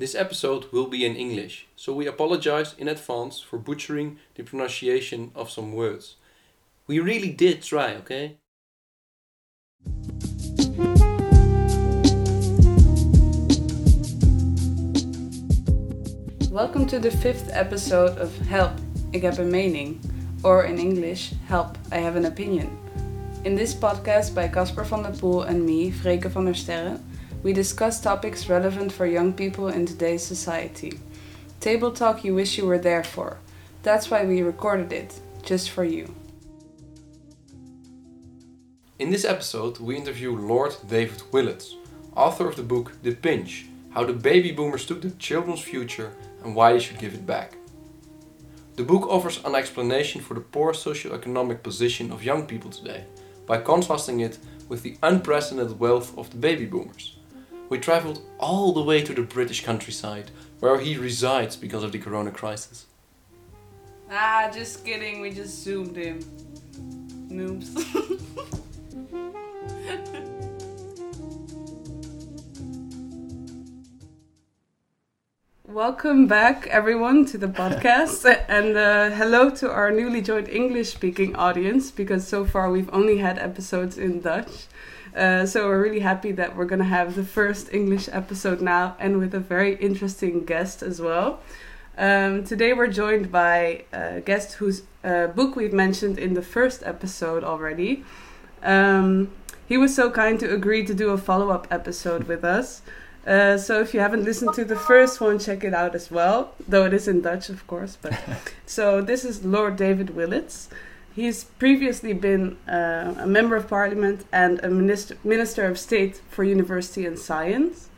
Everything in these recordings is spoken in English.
This episode will be in English, so we apologize in advance for butchering the pronunciation of some words. We really did try, okay? Welcome to the fifth episode of Help, ik heb een mening. Or in English, Help, I have an opinion. In this podcast by Casper van der Poel and me, Freke van der Sterren, we discuss topics relevant for young people in today's society. Table talk you wish you were there for. That's why we recorded it, just for you. In this episode, we interview Lord David Willetts, author of the book The Pinch How the Baby Boomers Took the Children's Future and Why They Should Give It Back. The book offers an explanation for the poor socioeconomic position of young people today by contrasting it with the unprecedented wealth of the baby boomers. We travelled all the way to the British countryside, where he resides because of the corona crisis. Ah, just kidding, we just zoomed in. Noobs. Welcome back, everyone, to the podcast, and uh, hello to our newly joined English-speaking audience. Because so far we've only had episodes in Dutch, uh, so we're really happy that we're gonna have the first English episode now, and with a very interesting guest as well. Um, today we're joined by a guest whose uh, book we've mentioned in the first episode already. Um, he was so kind to agree to do a follow-up episode with us. Uh, so if you haven't listened to the first one, check it out as well. Though it is in Dutch, of course. But so this is Lord David Willetts. He's previously been uh, a member of parliament and a minister, minister of state for university and science.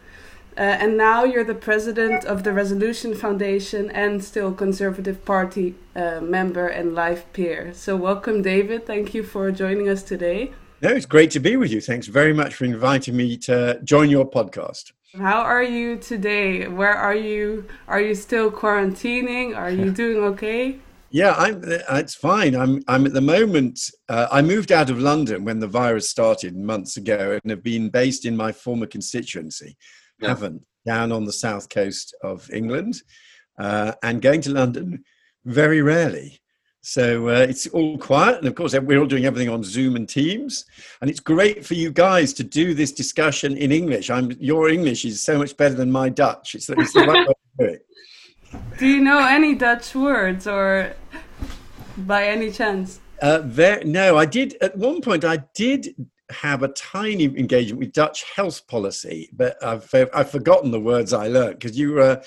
Uh, and now you're the president of the Resolution Foundation and still Conservative Party uh, member and life peer. So welcome, David. Thank you for joining us today. No, it's great to be with you. Thanks very much for inviting me to join your podcast. How are you today? Where are you? Are you still quarantining? Are you doing okay? Yeah, I'm. It's fine. I'm. I'm at the moment. Uh, I moved out of London when the virus started months ago, and have been based in my former constituency, yeah. Havant, down on the south coast of England, uh, and going to London very rarely. So uh, it's all quiet, and of course we're all doing everything on Zoom and Teams, and it's great for you guys to do this discussion in English. I'm your English is so much better than my Dutch. It's, it's the right way to do it. Do you know any Dutch words, or by any chance? Uh, there, no, I did at one point. I did have a tiny engagement with Dutch health policy, but I've I've forgotten the words I learned because you uh,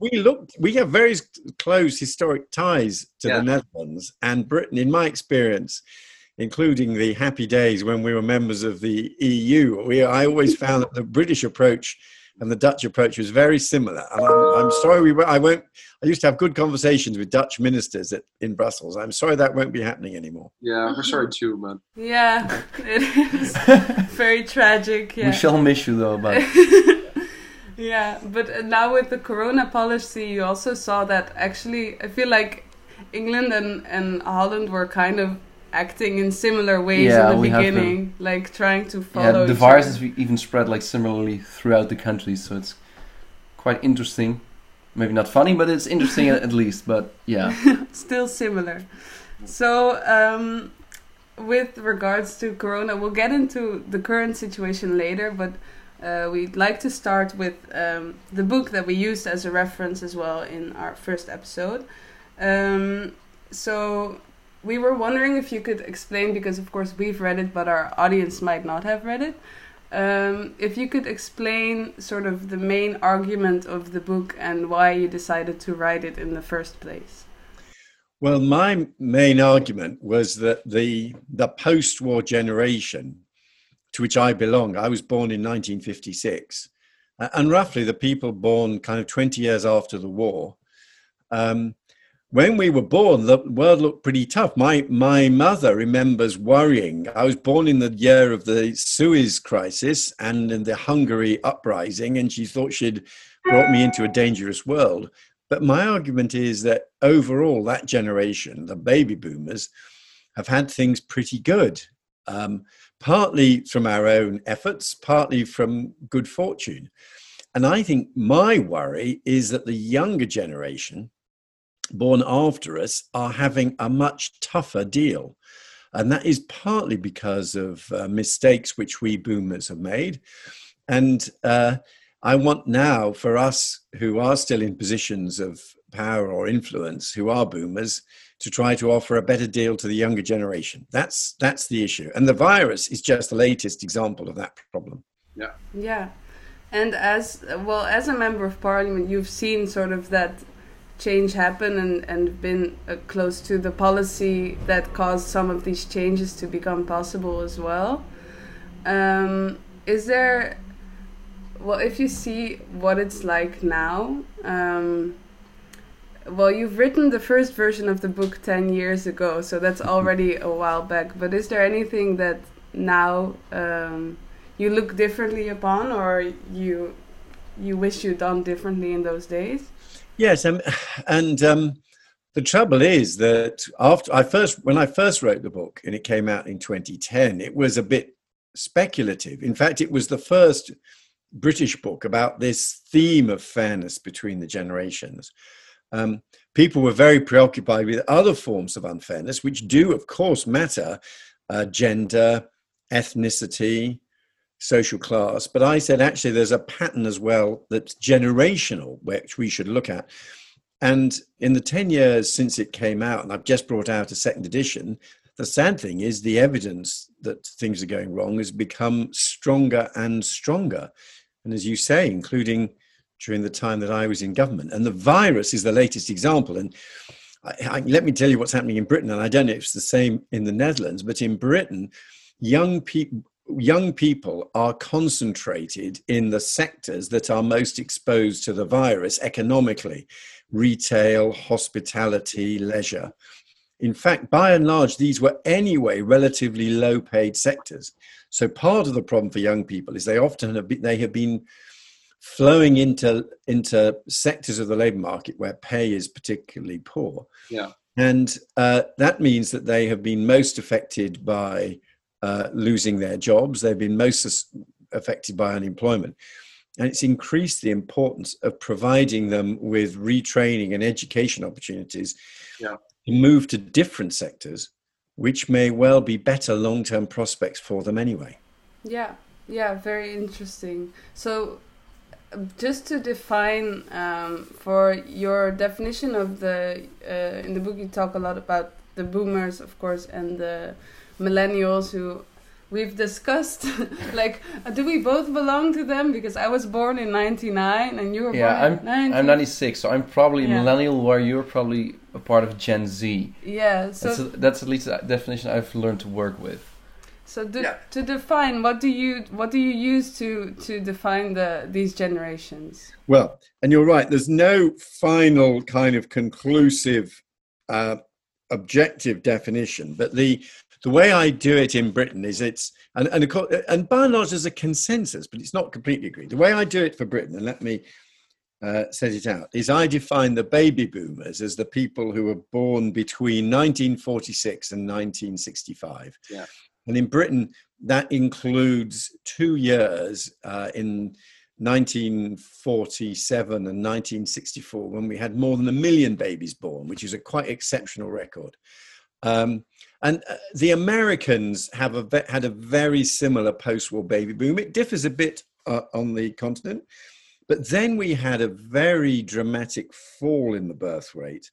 we looked we have very close historic ties to yeah. the Netherlands and Britain. In my experience, including the happy days when we were members of the EU, we I always found that the British approach and the Dutch approach was very similar. And I'm, I'm sorry we I won't. I used to have good conversations with Dutch ministers at, in Brussels. I'm sorry that won't be happening anymore. Yeah, we're sorry too, man. Yeah, it is very tragic. Yeah. We shall miss you though, but. yeah, but uh, now with the Corona policy, you also saw that actually, I feel like England and and Holland were kind of acting in similar ways yeah, in the beginning, like trying to follow. Yeah, the virus has even spread like similarly throughout the country, so it's quite interesting. Maybe not funny, but it's interesting at least. But yeah, still similar. So, um, with regards to Corona, we'll get into the current situation later, but. Uh, we'd like to start with um, the book that we used as a reference as well in our first episode. Um, so we were wondering if you could explain, because of course we've read it, but our audience might not have read it. Um, if you could explain sort of the main argument of the book and why you decided to write it in the first place. Well, my main argument was that the the post-war generation to which I belong, I was born in 1956, and roughly the people born kind of 20 years after the war, um, when we were born, the world looked pretty tough. My my mother remembers worrying. I was born in the year of the Suez crisis and in the Hungary uprising, and she thought she'd brought me into a dangerous world. But my argument is that overall, that generation, the baby boomers, have had things pretty good. Um, partly from our own efforts, partly from good fortune. and I think my worry is that the younger generation born after us are having a much tougher deal. And that is partly because of uh, mistakes which we boomers have made. And uh, I want now for us who are still in positions of power or influence, who are boomers, to try to offer a better deal to the younger generation. That's that's the issue. And the virus is just the latest example of that problem. Yeah. Yeah. And as well as a member of parliament, you've seen sort of that change happen and, and been uh, close to the policy that caused some of these changes to become possible as well. Um, is there, well, if you see what it's like now, um, well, you've written the first version of the book 10 years ago, so that's already a while back, but is there anything that now um, you look differently upon or you you wish you'd done differently in those days? Yes, um, and um, the trouble is that after I first, when I first wrote the book and it came out in 2010, it was a bit speculative. In fact, it was the first British book about this theme of fairness between the generations. Um, people were very preoccupied with other forms of unfairness, which do, of course, matter uh, gender, ethnicity, social class. But I said, actually, there's a pattern as well that's generational, which we should look at. And in the 10 years since it came out, and I've just brought out a second edition, the sad thing is the evidence that things are going wrong has become stronger and stronger. And as you say, including during the time that I was in government. And the virus is the latest example. And I, I, let me tell you what's happening in Britain. And I don't know if it's the same in the Netherlands, but in Britain, young people, young people are concentrated in the sectors that are most exposed to the virus economically retail, hospitality, leisure. In fact, by and large, these were anyway relatively low paid sectors. So part of the problem for young people is they often have been, they have been flowing into into sectors of the labor market where pay is particularly poor. Yeah. And uh, that means that they have been most affected by uh, losing their jobs. They've been most affected by unemployment. And it's increased the importance of providing them with retraining and education opportunities yeah. to move to different sectors, which may well be better long term prospects for them anyway. Yeah, yeah, very interesting. So, just to define um, for your definition of the uh, in the book, you talk a lot about the boomers, of course, and the millennials who we've discussed like uh, do we both belong to them because i was born in 99 and you were yeah, born I'm, 90. I'm 96 so i'm probably yeah. millennial where you're probably a part of gen z yeah so that's, a, that's at least a definition i've learned to work with so do, yeah. to define what do you what do you use to to define the these generations well and you're right there's no final kind of conclusive uh, objective definition but the the way I do it in Britain is it's and and, and by and large there's a consensus, but it's not completely agreed. The way I do it for Britain, and let me uh, set it out, is I define the baby boomers as the people who were born between 1946 and 1965. Yeah. And in Britain, that includes two years uh, in 1947 and 1964 when we had more than a million babies born, which is a quite exceptional record. Um, and uh, the Americans have a, had a very similar post-war baby boom. It differs a bit uh, on the continent, but then we had a very dramatic fall in the birth rate,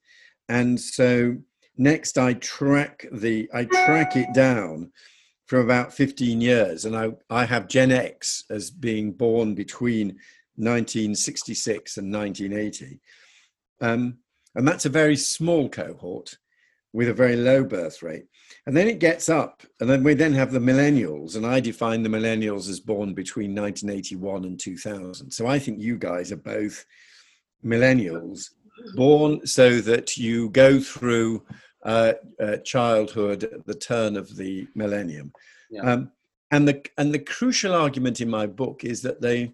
and so next I track the I track it down from about 15 years, and I I have Gen X as being born between 1966 and 1980, um, and that's a very small cohort with a very low birth rate. And then it gets up, and then we then have the millennials, and I define the millennials as born between 1981 and 2000. So I think you guys are both millennials, born so that you go through uh, uh, childhood at the turn of the millennium. Yeah. Um, and the and the crucial argument in my book is that they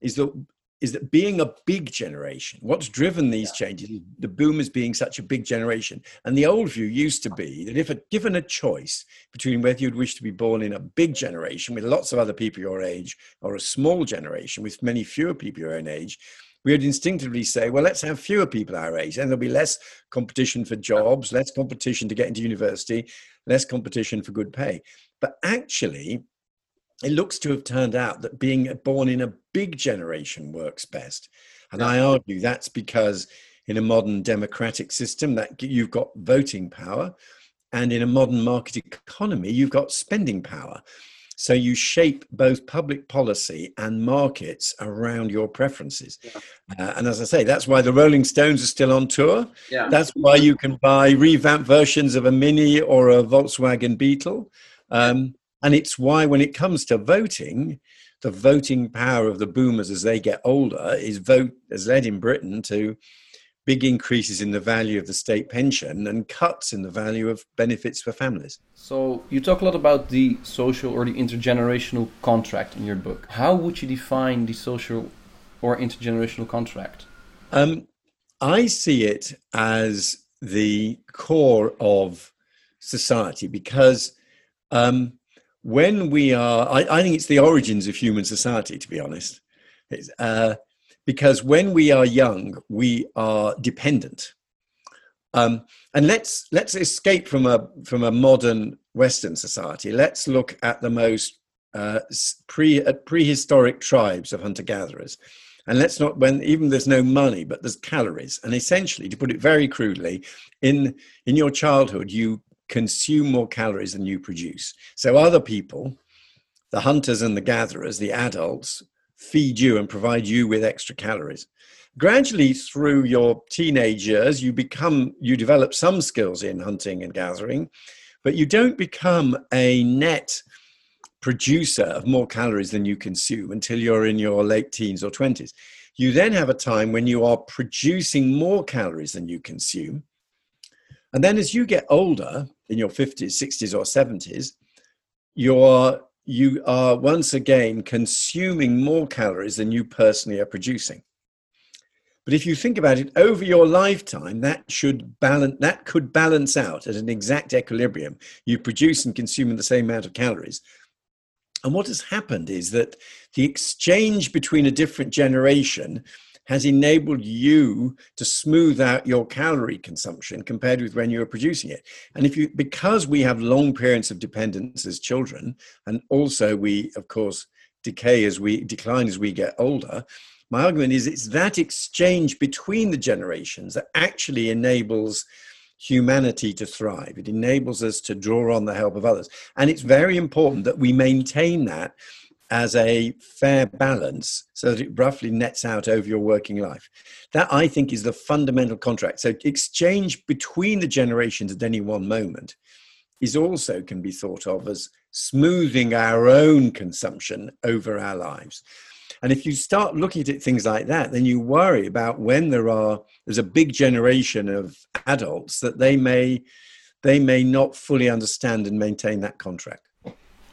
is that is that being a big generation, what's driven these changes, the boomers being such a big generation. And the old view used to be that if a, given a choice between whether you'd wish to be born in a big generation with lots of other people your age or a small generation with many fewer people your own age, we would instinctively say, well, let's have fewer people our age, and there'll be less competition for jobs, less competition to get into university, less competition for good pay. But actually, it looks to have turned out that being born in a big generation works best. And I argue that's because in a modern democratic system that you've got voting power and in a modern market economy you've got spending power. So you shape both public policy and markets around your preferences. Yeah. Uh, and as I say, that's why the Rolling Stones are still on tour. Yeah. That's why you can buy revamped versions of a Mini or a Volkswagen Beetle. Um, and it's why, when it comes to voting, the voting power of the boomers as they get older is vote has led in Britain to big increases in the value of the state pension and cuts in the value of benefits for families. So you talk a lot about the social or the intergenerational contract in your book. How would you define the social or intergenerational contract? Um, I see it as the core of society because um, when we are, I, I, think it's the origins of human society, to be honest. Uh, because when we are young, we are dependent. Um, and let's let's escape from a from a modern Western society. Let's look at the most uh, pre uh, prehistoric tribes of hunter gatherers, and let's not when even there's no money, but there's calories. And essentially, to put it very crudely, in in your childhood, you consume more calories than you produce. So other people, the hunters and the gatherers, the adults, feed you and provide you with extra calories. Gradually, through your teenage years, you become you develop some skills in hunting and gathering, but you don't become a net producer of more calories than you consume until you're in your late teens or 20s. You then have a time when you are producing more calories than you consume. And then as you get older, in your 50s, 60s, or 70s, you're you are once again consuming more calories than you personally are producing. But if you think about it over your lifetime, that should balance that could balance out at an exact equilibrium. You produce and consume the same amount of calories. And what has happened is that the exchange between a different generation has enabled you to smooth out your calorie consumption compared with when you were producing it. And if you, because we have long periods of dependence as children, and also we, of course, decay as we decline as we get older, my argument is it's that exchange between the generations that actually enables humanity to thrive. It enables us to draw on the help of others. And it's very important that we maintain that as a fair balance so that it roughly nets out over your working life. That I think is the fundamental contract. So exchange between the generations at any one moment is also can be thought of as smoothing our own consumption over our lives. And if you start looking at things like that, then you worry about when there are there's a big generation of adults that they may they may not fully understand and maintain that contract.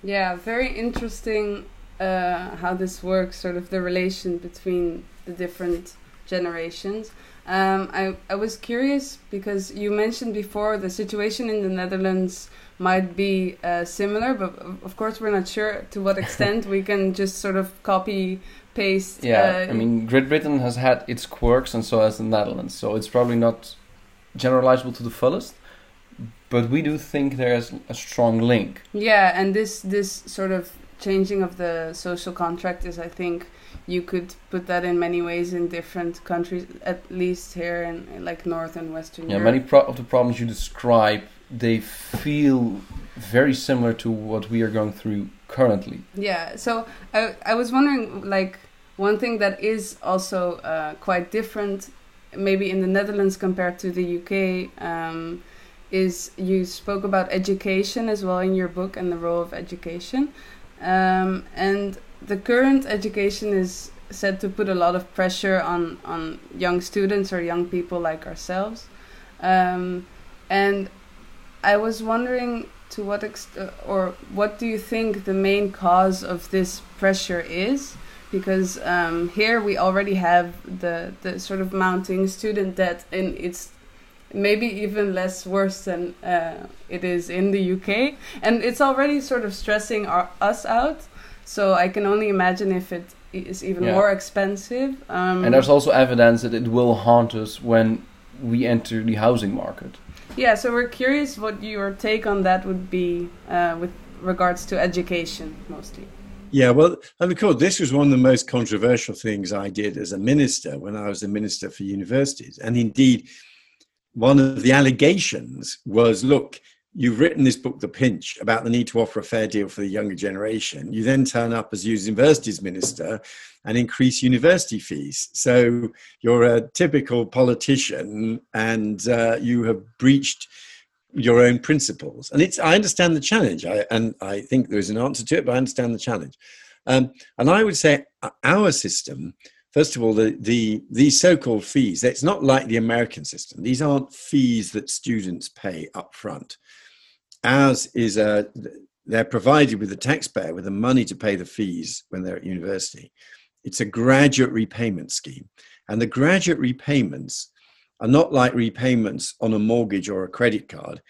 Yeah, very interesting uh, how this works, sort of the relation between the different generations. Um, I, I was curious because you mentioned before the situation in the Netherlands might be uh, similar, but of course we're not sure to what extent we can just sort of copy paste. Yeah, uh, I mean, Great Britain has had its quirks, and so has the Netherlands. So it's probably not generalizable to the fullest, but we do think there's a strong link. Yeah, and this this sort of changing of the social contract is, I think, you could put that in many ways in different countries, at least here in, in like North and Western yeah, Europe. many pro- of the problems you describe, they feel very similar to what we are going through currently. Yeah, so I, I was wondering, like, one thing that is also uh, quite different, maybe in the Netherlands compared to the UK, um, is you spoke about education as well in your book and the role of education. Um, and the current education is said to put a lot of pressure on, on young students or young people like ourselves. Um, and I was wondering to what extent, or what do you think the main cause of this pressure is? because um, here we already have the the sort of mounting student debt, and it's maybe even less worse than uh, it is in the UK, and it's already sort of stressing our, us out. So I can only imagine if it is even Yeah. more expensive. Um, And there's also evidence that it will haunt us when we enter the housing market. yeah, so we're curious what your take on that would be uh, with regards to education, mostly. Yeah, well, and of course, this was one of the most controversial things I did as a minister when I was a minister for universities. And indeed, one of the allegations was look, you've written this book, The Pinch, about the need to offer a fair deal for the younger generation. You then turn up as universities minister and increase university fees. So you're a typical politician and uh, you have breached your own principles. And it's I understand the challenge, I, and I think there is an answer to it, but I understand the challenge. Um, and I would say uh, our system, first of all, the, the these so-called fees. It's not like the American system. These aren't fees that students pay up front. Ours is a they're provided with the taxpayer with the money to pay the fees when they're at university. It's a graduate repayment scheme, and the graduate repayments are not like repayments on a mortgage or a credit card,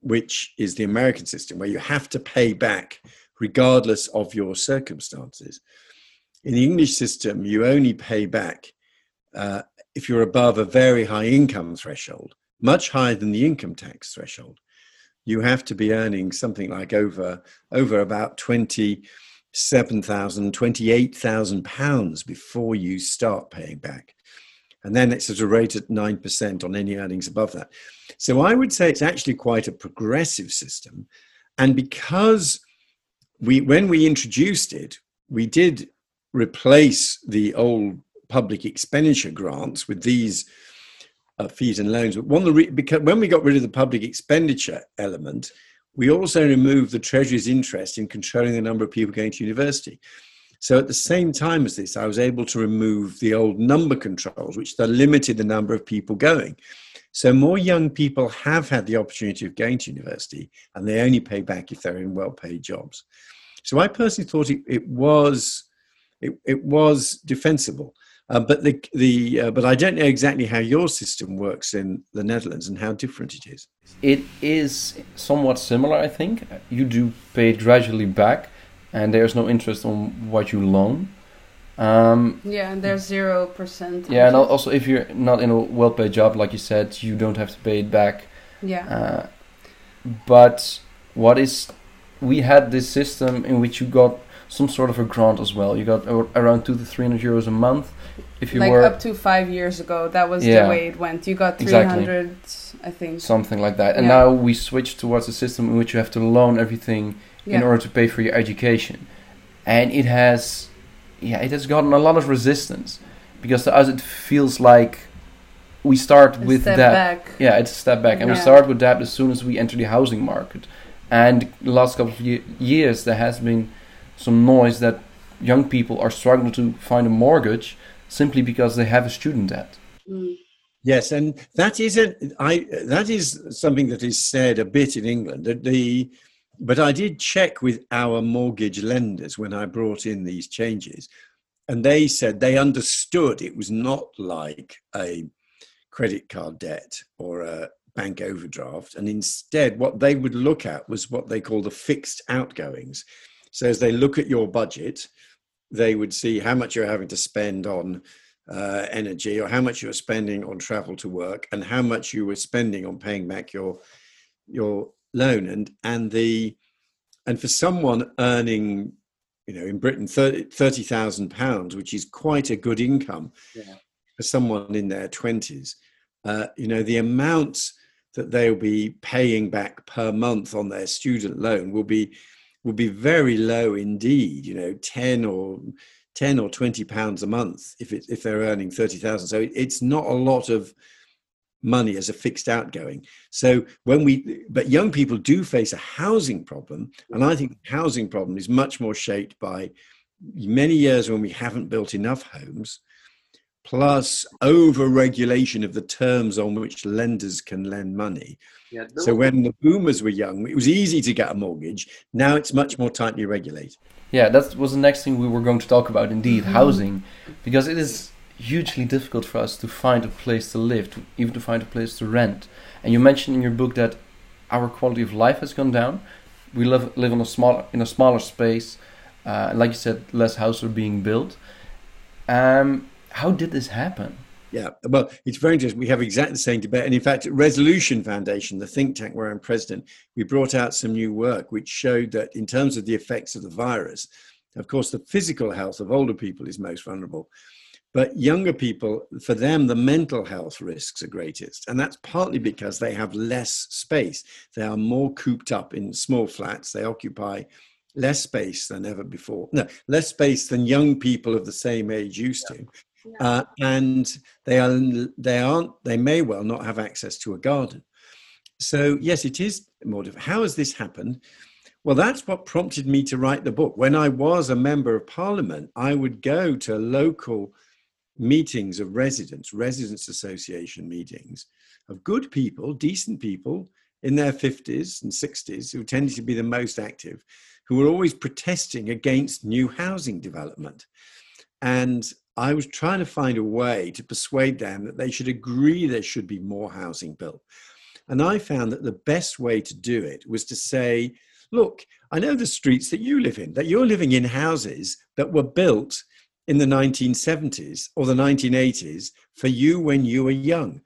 which is the American system, where you have to pay back regardless of your circumstances. In the English system, you only pay back uh, if you're above a very high income threshold, much higher than the income tax threshold. You have to be earning something like over over about twenty seven thousand, twenty eight thousand pounds before you start paying back and then it's at a rate at 9% on any earnings above that. So I would say it's actually quite a progressive system. And because we, when we introduced it, we did replace the old public expenditure grants with these uh, fees and loans. But one re- because when we got rid of the public expenditure element, we also removed the Treasury's interest in controlling the number of people going to university. So at the same time as this, I was able to remove the old number controls, which limited the number of people going. So more young people have had the opportunity of going to university, and they only pay back if they're in well-paid jobs. So I personally thought it, it was it, it was defensible. Uh, but the the uh, but I don't know exactly how your system works in the Netherlands and how different it is. It is somewhat similar, I think. You do pay it gradually back, and there's no interest on what you loan. Um, Yeah, and there's zero percent. yeah, and also if you're not in a well-paid job, like you said, you don't have to pay it back. yeah, Uh, but what is we had this system in which you got some sort of a grant as well. You got around two to three hundred euros a month if you like were up to five years ago, that was Yeah. the way it went. You got three hundred, Exactly. I think. something like that. And Yeah. now we switched towards a system in which you have to loan everything Yeah. in order to pay for your education, and it has, yeah, it has gotten a lot of resistance because to us it feels like we start A with step that. back. Yeah, it's a step back, and we start with that as soon as we enter the housing market. And the last couple of ye- years, there has been some noise that young people are struggling to find a mortgage simply because they have a student debt. Mm. Yes, and that is a, I that is something that is said a bit in England. That the but I did check with our mortgage lenders when I brought in these changes, and they said they understood it was not like a credit card debt or a bank overdraft, and instead what they would look at was what they call the fixed outgoings. So as they look at your budget, they would see how much you're having to spend on uh, energy or how much you were spending on travel to work and how much you were spending on paying back your your loan and and the and for someone earning you know in britain 30000 pounds which is quite a good income Yeah. for someone in their 20s uh, you know the amount that they'll be paying back per month on their student loan will be will be very low indeed you know 10 or 10 or 20 pounds a month if it, if they're earning 30,000 so it, it's not a lot of money as a fixed outgoing. So when we but young people do face a housing problem and i think housing problem is much more shaped by many years when we haven't built enough homes plus over regulation of the terms on which lenders can lend money. Yeah, So when the boomers were young, it was easy to get a mortgage. Now it's much more tightly regulated. Yeah, that was the next thing we were going to talk about. Indeed, housing, because it is hugely difficult for us to find a place to live, to even to find a place to rent. And you mentioned in your book that our quality of life has gone down. We live live in a smaller in a smaller space. Uh, like you said, less houses are being built. Um, how did this happen? Yeah, well, it's very interesting. We have exactly the same debate. And in fact, Resolution Foundation, the think tank where I'm president, we brought out some new work which showed that in terms of the effects of the virus, of course, the physical health of older people is most vulnerable. But younger people, for them, the mental health risks are greatest. And that's partly because they have less space. They are more cooped up in small flats. They occupy less space than ever before. No, less space than young people of the same age used to. Uh, and they are they aren't they may well not have access to a garden. So yes, it is more difficult. How has this happened? Well, that's what prompted me to write the book. When I was a member of parliament, I would go to local meetings of residents, residents association meetings of good people, decent people in their 50s and 60s who tended to be the most active, who were always protesting against new housing development. And I was trying to find a way to persuade them that they should agree there should be more housing built. And I found that the best way to do it was to say, look, I know the streets that you live in, that you're living in houses that were built in the 1970s or the 1980s for you when you were young.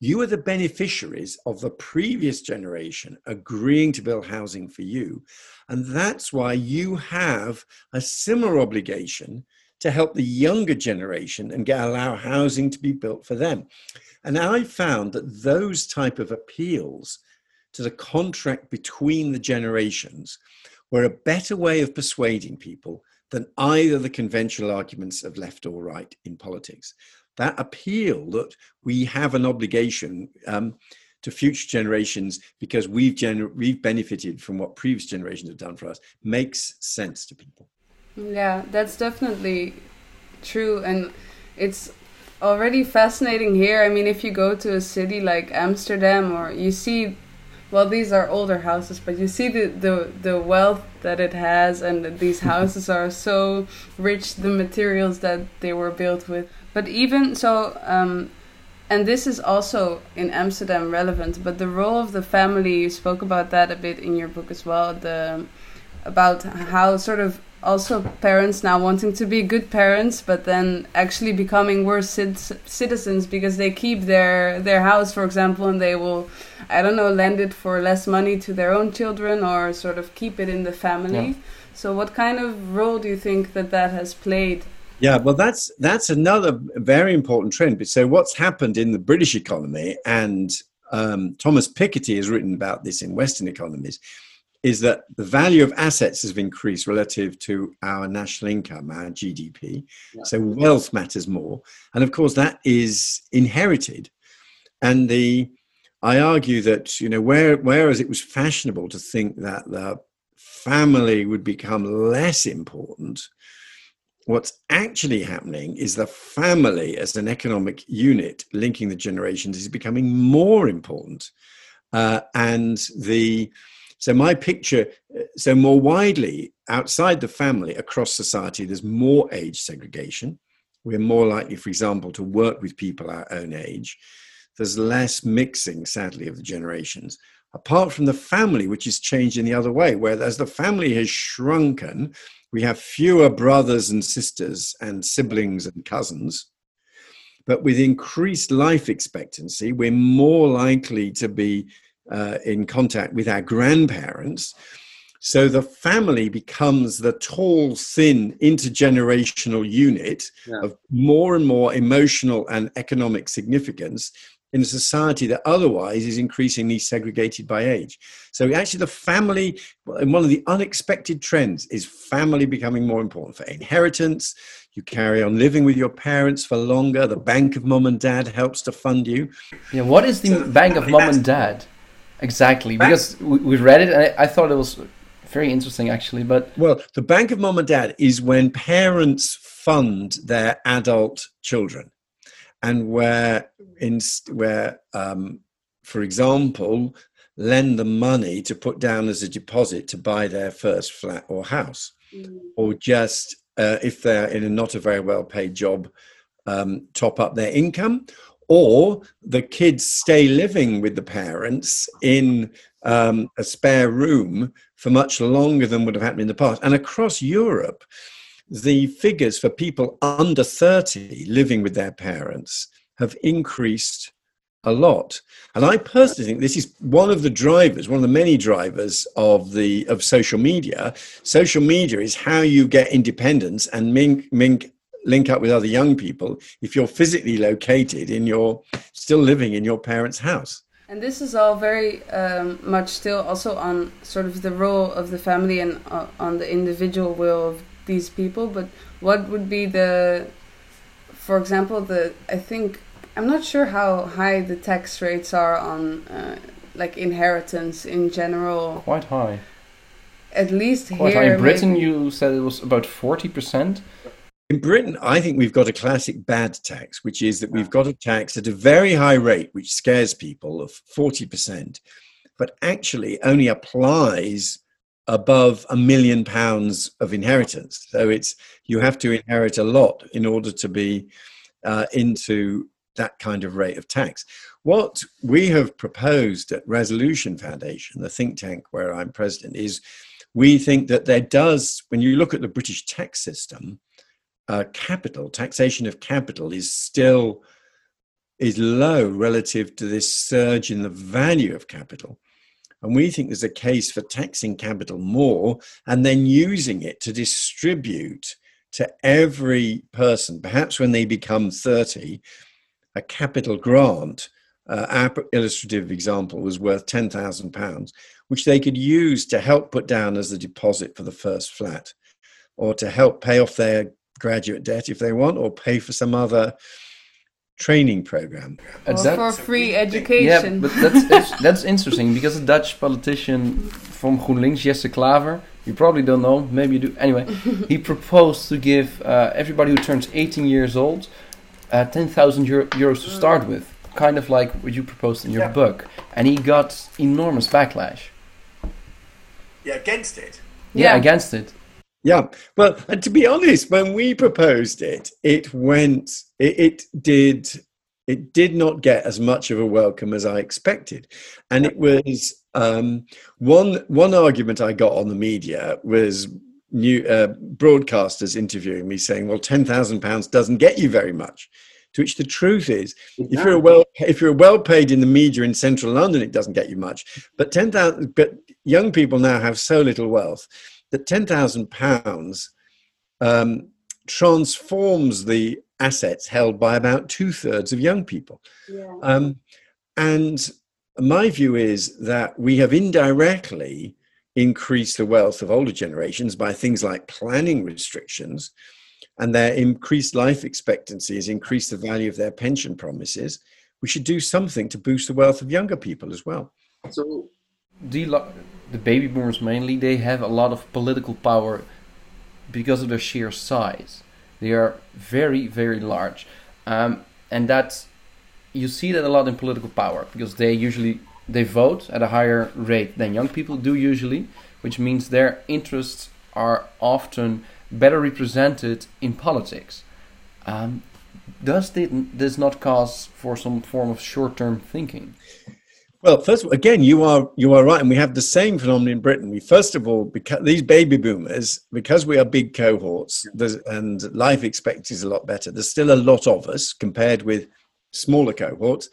You are the beneficiaries of the previous generation agreeing to build housing for you. And that's why you have a similar obligation to help the younger generation and get allow housing to be built for them. And I found that those type of appeals to the contract between the generations were a better way of persuading people than either the conventional arguments of left or right in politics. That appeal that we have an obligation um, to future generations because we've gener- we've benefited from what previous generations have done for us makes sense to people. Yeah, that's definitely true. And it's already fascinating here. I mean, if you go to a city like Amsterdam or you see, well, these are older houses, but you see the, the, the wealth that it has, and these houses are so rich, the materials that they were built with. But even so, um, and this is also in Amsterdam relevant, but the role of the family, you spoke about that a bit in your book as well, the about how sort of also parents now wanting to be good parents but then actually becoming worse citizens because they keep their their house for example and they will i don't know lend it for less money to their own children or sort of keep it in the family yeah. so what kind of role do you think that that has played yeah, well, that's that's another very important trend. So, what's happened in the British economy, and um, Thomas Piketty has written about this in Western economies, is that the value of assets has increased relative to our national income, our GDP. Yeah. So wealth matters more. And of course, that is inherited. And the I argue that, you know, where, whereas it was fashionable to think that the family would become less important, what's actually happening is the family as an economic unit linking the generations is becoming more important. Uh, and the so my picture, uh, so more widely outside the family, across society, there's more age segregation. We're more likely, for example, to work with people our own age. There's less mixing, sadly, of the generations. Apart from the family, which is changed in the other way, where as the family has shrunken, we have fewer brothers and sisters and siblings and cousins. But with increased life expectancy, we're more likely to be uh, in contact with our grandparents. So the family becomes the tall, thin, intergenerational unit yeah. of more and more emotional and economic significance in a society that otherwise is increasingly segregated by age. So actually, the family, and one of the unexpected trends is family becoming more important for inheritance. You carry on living with your parents for longer. The bank of mom and dad helps to fund you. Yeah, what is the so bank of mom and dad? Exactly, because we, we read it and I, I thought it was very interesting actually. But well, the bank of mom and dad is when parents fund their adult children. and where in where um, for example lend them money to put down as a deposit to buy their first flat or house mm. or just uh, if they're in a not a very well paid job um, top up their income or the kids stay living with the parents in um, a spare room for much longer than would have happened in the past. And across Europe, the figures for people under 30 living with their parents have increased a lot. And I personally think this is one of the drivers, one of the many drivers of the of social media. Social media is how you get independence and mink, mink link up with other young people if you're physically located in your still living in your parents' house. And this is all very um, much still also on sort of the role of the family and uh, on the individual will of these people. But what would be the, for example, the I think I'm not sure how high the tax rates are on uh, like inheritance in general. Quite high. At least Quite here. High. In Britain, maybe. you said it was about forty percent. In Britain, I think we've got a classic bad tax, which is that we've got a tax at a very high rate, which scares people of 40%, but actually only applies above a million pounds of inheritance. So it's you have to inherit a lot in order to be uh, into that kind of rate of tax. What we have proposed at Resolution Foundation, the think tank where I'm president, is we think that there does, when you look at the British tax system, uh, capital, taxation of capital is still is low relative to this surge in the value of capital. And we think there's a case for taxing capital more and then using it to distribute to every person, perhaps when they become 30, a capital grant. Uh, our illustrative example was worth £10,000, which they could use to help put down as a deposit for the first flat or to help pay off their graduate debt if they want, or pay for some other training program. Or for free education. Yeah, but that's that's interesting because a Dutch politician from GroenLinks, Jesse Klaver, you probably don't know, maybe you do. Anyway, he proposed to give uh, everybody who turns 18 years old uh, 10,000 Euro euros to start with, kind of like what you proposed in your yeah. book, and he got enormous backlash. Yeah, against it. Yeah, yeah. against it. Yeah, well, and to be honest, when we proposed it, it went, it, it, did, it did not get as much of a welcome as I expected, and it was um, one one argument I got on the media was new uh, broadcasters interviewing me saying, "Well, ten thousand pounds doesn't get you very much." To which the truth is, if you're well if you're well paid in the media in central London, it doesn't get you much. But ten thousand, but young people now have so little wealth that £10,000 um, transforms the assets held by about two thirds of young people. Yeah. Um, and my view is that we have indirectly increased the wealth of older generations by things like planning restrictions, and their increased life expectancy has increased the value of their pension promises. We should do something to boost the wealth of younger people as well. So, you the baby boomers mainly, they have a lot of political power because of their sheer size. They are very, very large. Um, and that's, you see that a lot in political power because they usually, they vote at a higher rate than young people do usually, which means their interests are often better represented in politics. Um, does this not cause for some form of short-term thinking? Well, first of all, again, you are you are right, and we have the same phenomenon in Britain. We first of all, because these baby boomers, because we are big cohorts, and life expectancy is a lot better. There's still a lot of us compared with smaller cohorts,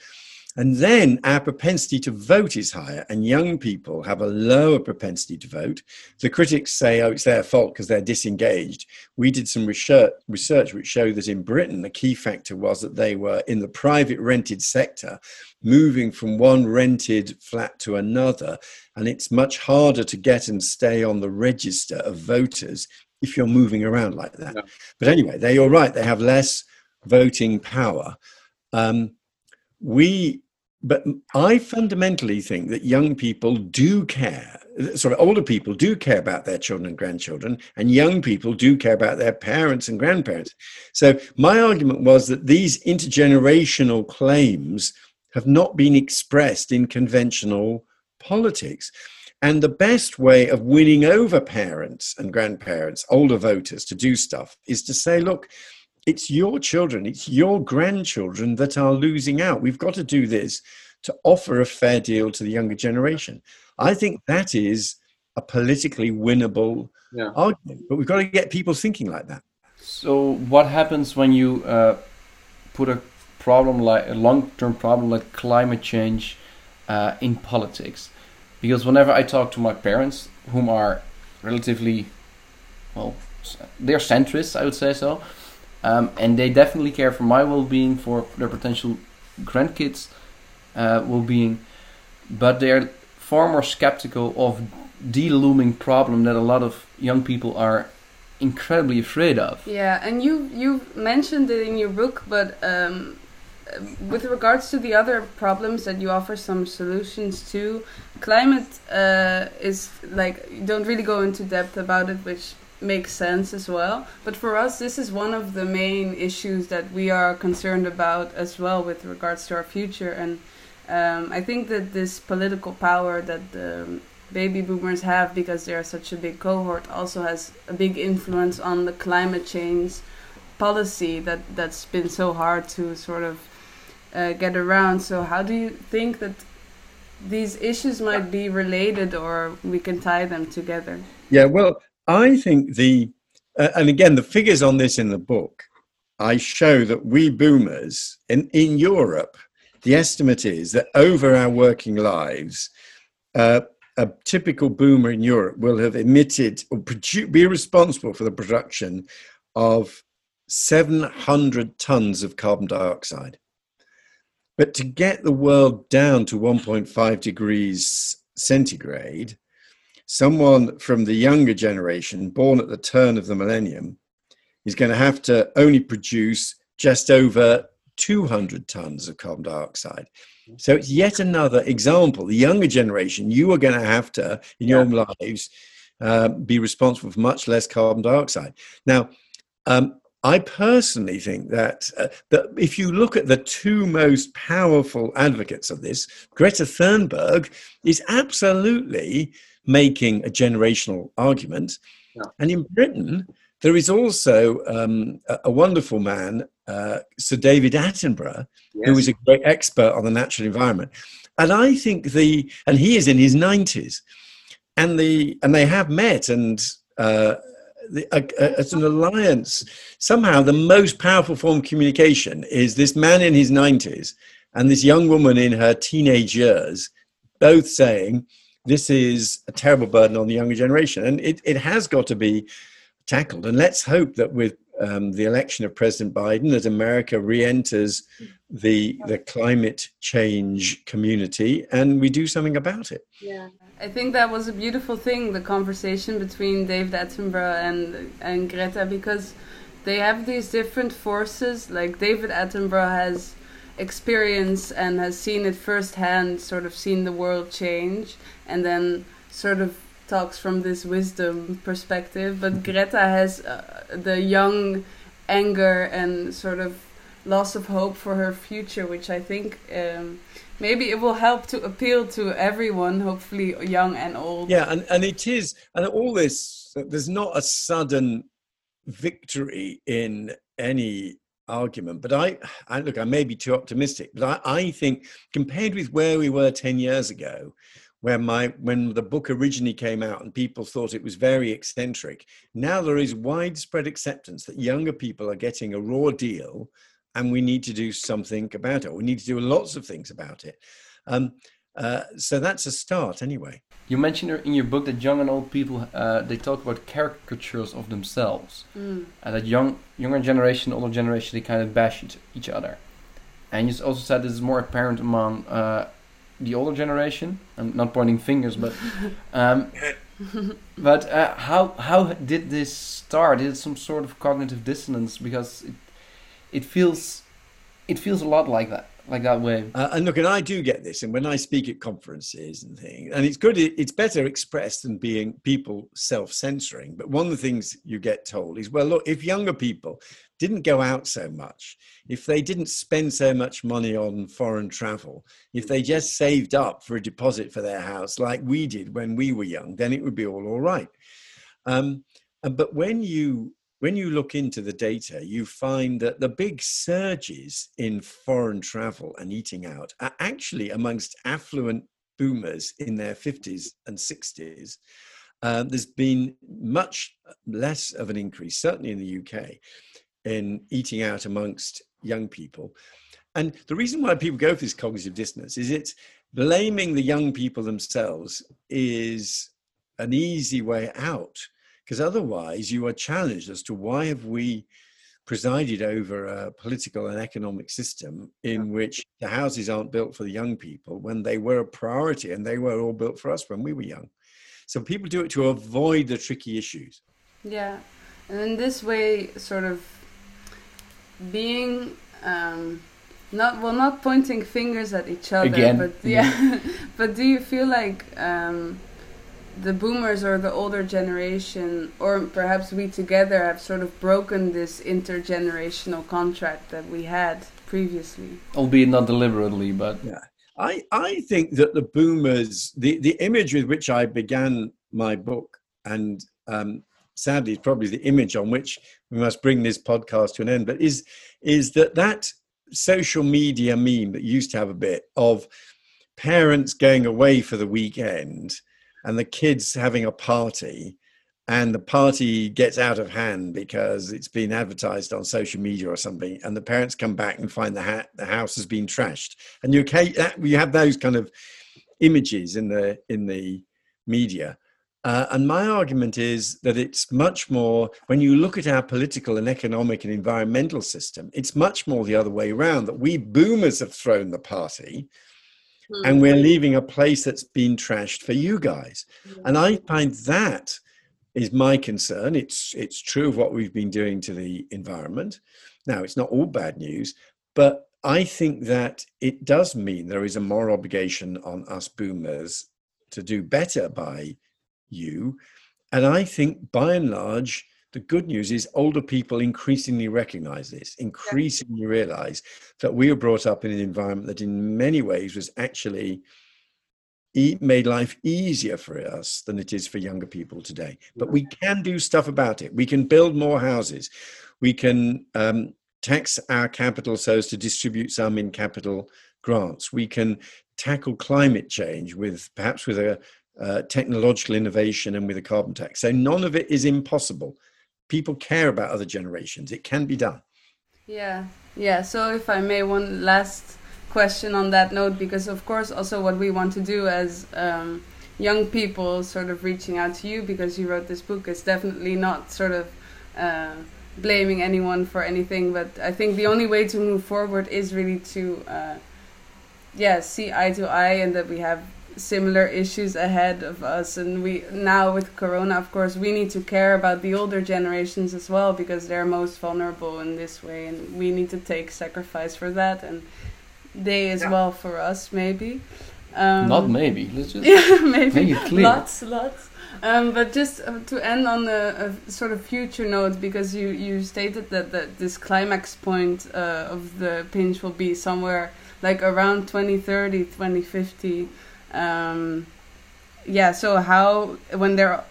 and then our propensity to vote is higher, and young people have a lower propensity to vote. The critics say, oh, it's their fault because they're disengaged. We did some research, research which showed that in Britain, the key factor was that they were in the private rented sector, moving from one rented flat to another. And it's much harder to get and stay on the register of voters if you're moving around like that. Yeah. But anyway, they, you're right, they have less voting power. Um, we but I fundamentally think that young people do care. Sorry, older people do care about their children and grandchildren, and young people do care about their parents and grandparents. So my argument was that these intergenerational claims have not been expressed in conventional politics. And the best way of winning over parents and grandparents, older voters, to do stuff is to say, look, it's your children, it's your grandchildren that are losing out. We've got to do this to offer a fair deal to the younger generation. I think that is a politically winnable yeah. argument, but we've got to get people thinking like that. So, what happens when you uh, put a problem like a long-term problem like climate change uh, in politics? Because whenever I talk to my parents, whom are relatively well, they're centrists, I would say so um, and they definitely care for my well-being, for their potential grandkids' uh, well-being, but they're far more skeptical of the looming problem that a lot of young people are incredibly afraid of. Yeah, and you you mentioned it in your book, but um, with regards to the other problems that you offer some solutions to, climate uh, is like you don't really go into depth about it, which makes sense as well. But for us, this is one of the main issues that we are concerned about as well with regards to our future. And um, I think that this political power that the baby boomers have, because they are such a big cohort, also has a big influence on the climate change policy that that's been so hard to sort of uh, get around. So how do you think that these issues might be related, or we can tie them together? Yeah, well, I think the, uh, and again, the figures on this in the book, I show that we boomers in, in Europe, the estimate is that over our working lives, uh, a typical boomer in Europe will have emitted or produ- be responsible for the production of 700 tons of carbon dioxide. But to get the world down to 1.5 degrees centigrade, someone from the younger generation, born at the turn of the millennium, is going to have to only produce just over 200 tons of carbon dioxide. So it's yet another example. The younger generation, you are going to have to, in your yeah. lives, uh, be responsible for much less carbon dioxide. Now, um, I personally think that, uh, that if you look at the two most powerful advocates of this, Greta Thunberg is absolutely making a generational argument. Yeah. And in Britain, there is also um, a, a, wonderful man, uh, Sir David Attenborough, yes. who is a great expert on the natural environment. And I think the, and he is in his 90s, and the, and they have met, and uh, the, it's an alliance. Somehow, the most powerful form of communication is this man in his 90s and this young woman in her teenage years, both saying, this is a terrible burden on the younger generation. And it, it has got to be tackled. And let's hope that with um, the election of President Biden, that America re-enters the the climate change community and we do something about it. Yeah, I think that was a beautiful thing, the conversation between David Attenborough and and Greta, because they have these different forces. Like David Attenborough has experience and has seen it firsthand, sort of seen the world change, and then sort of talks from this wisdom perspective. But Greta has uh, the young anger and sort of loss of hope for her future, which I think um, maybe it will help to appeal to everyone, hopefully young and old. Yeah, and, and it is, and all this, there's not a sudden victory in any argument. But I, I look, I may be too optimistic, but I, I think compared with where we were 10 years ago, where my when the book originally came out and people thought it was very eccentric now there is widespread acceptance that younger people are getting a raw deal and we need to do something about it we need to do lots of things about it um, uh, so that's a start anyway you mentioned in your book that young and old people uh, they talk about caricatures of themselves, mm. and that young younger generation, older generation, they kind of bash each, each other. And you also said this is more apparent among uh, the older generation. I'm not pointing fingers, but um, but uh, how how did this start? Is it some sort of cognitive dissonance? Because it it feels it feels a lot like that, like that way. Uh, and look, and I do get this, and when I speak at conferences and things, and it's good, it's better expressed than being people self-censoring. But one of the things you get told is, well, look, if younger people didn't go out so much, if they didn't spend so much money on foreign travel, if they just saved up for a deposit for their house like we did when we were young, then it would be all all right. Um, but when you when you look into the data, you find that the big surges in foreign travel and eating out are actually amongst affluent boomers in their 50s and 60s. Um, there's been much less of an increase, certainly in the UK, in eating out amongst young people. And the reason why people go for this cognitive dissonance is it's blaming the young people themselves is an easy way out because otherwise you are challenged as to why have we presided over a political and economic system in which the houses aren't built for the young people when they were a priority and they were all built for us when we were young. So people do it to avoid the tricky issues. Yeah. And in this way sort of being um, not well not pointing fingers at each other Again. but yeah. But do you feel like um, the boomers or the older generation or perhaps we together have sort of broken this intergenerational contract that we had previously Albeit not deliberately, but Yeah. I, I think that the boomers, the, the image with which I began my book, and um, sadly, it's probably the image on which we must bring this podcast to an end, but is, is that that social media meme that used to have a bit of parents going away for the weekend and the kids having a party and the party gets out of hand because it's been advertised on social media or something and the parents come back and find the, ha- the house has been trashed. And you, you have those kind of images in the in the media. Uh, and my argument is that it's much more when you look at our political and economic and environmental system it's much more the other way around that we boomers have thrown the party Hmm. and we're leaving a place that's been trashed for you guys. And i find that is my concern. It's it's true of what we've been doing to the environment. Now it's not all bad news but i think that it does mean there is a moral obligation on us boomers to do better by you. And i think by and large the good news is older people increasingly recognize this, increasingly realize that we were brought up in an environment that, in many ways, was actually made life easier for us than it is for younger people today. But we can do stuff about it. We can build more houses. We can um, tax our capital so as to distribute some in capital grants. We can tackle climate change with perhaps with a uh, technological innovation and with a carbon tax. So none of it is impossible. People care about other generations. It can be done. Yeah, yeah. So if I may, one last question on that note, because of course, also what we want to do as um, young people, sort of reaching out to you because you wrote this book, is definitely not sort of uh, blaming anyone for anything. But I think the only way to move forward is really to, uh, yeah, see eye to eye, and that we have similar issues ahead of us and we now with corona of course we need to care about the older generations as well because they're most vulnerable in this way and we need to take sacrifice for that and they as Yeah. well for us maybe um, not maybe. Let's just yeah maybe make it clear. lots lots um, but just uh, to end on a, a sort of future note because you you stated that, that this climax point uh, of the pinch will be somewhere like around 2030 2050 um, yeah so how when they're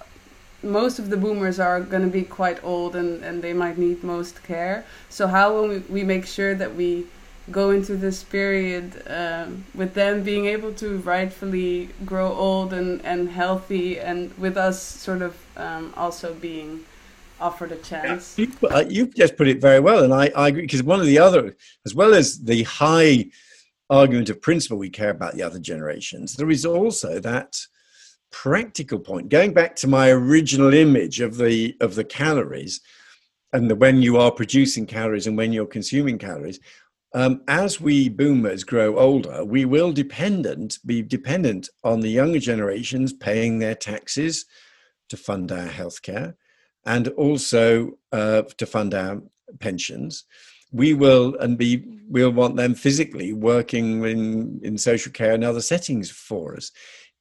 most of the boomers are going to be quite old and, and they might need most care. So how will we, we make sure that we go into this period um, with them being able to rightfully grow old and, and healthy and with us sort of um, also being offered a chance? You, uh, you've just put it very well, and I, I agree because one of the other, as well as the high argument of principle, we care about the other generations. There is also that practical point. Going back to my original image of the of the calories, and the when you are producing calories and when you're consuming calories. Um, as we boomers grow older, we will dependent be dependent on the younger generations paying their taxes to fund our healthcare and also uh, to fund our pensions. We will and be we'll want them physically working in in social care and other settings for us.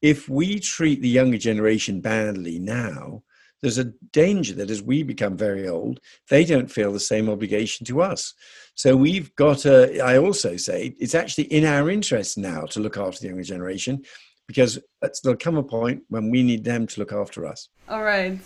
If we treat the younger generation badly now there's a danger that as we become very old they don't feel the same obligation to us. So we've got to i also say it's actually in our interest now to look after the younger generation because there'll come a point when we need them to look after us. All right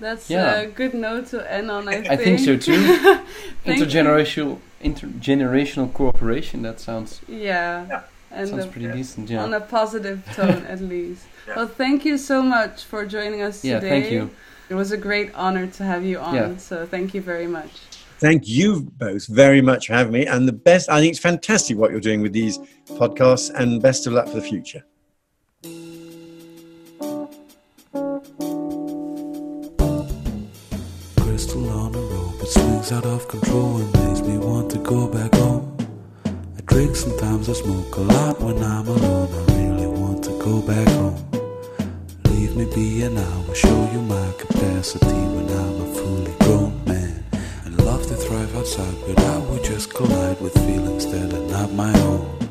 that's Yeah. a good note to end on. I, think. I think so too. Thank you. Intergenerational intergenerational cooperation. That sounds Yeah. And sounds a- pretty yeah. decent. on a positive tone at least. Well, thank you so much for joining us Yeah. today. Thank you. It was a great honor to have you on. Yeah. So thank you very much. thank you both very much for having me and the best i think it's fantastic what you're doing with these podcasts and best of luck for the future swings out of control and makes me want to go back home. I drink sometimes, I smoke a lot when I'm alone. I really want to go back home. Leave me be and I will show you my capacity when I'm a fully grown man. And love to thrive outside, but I would just collide with feelings that are not my own.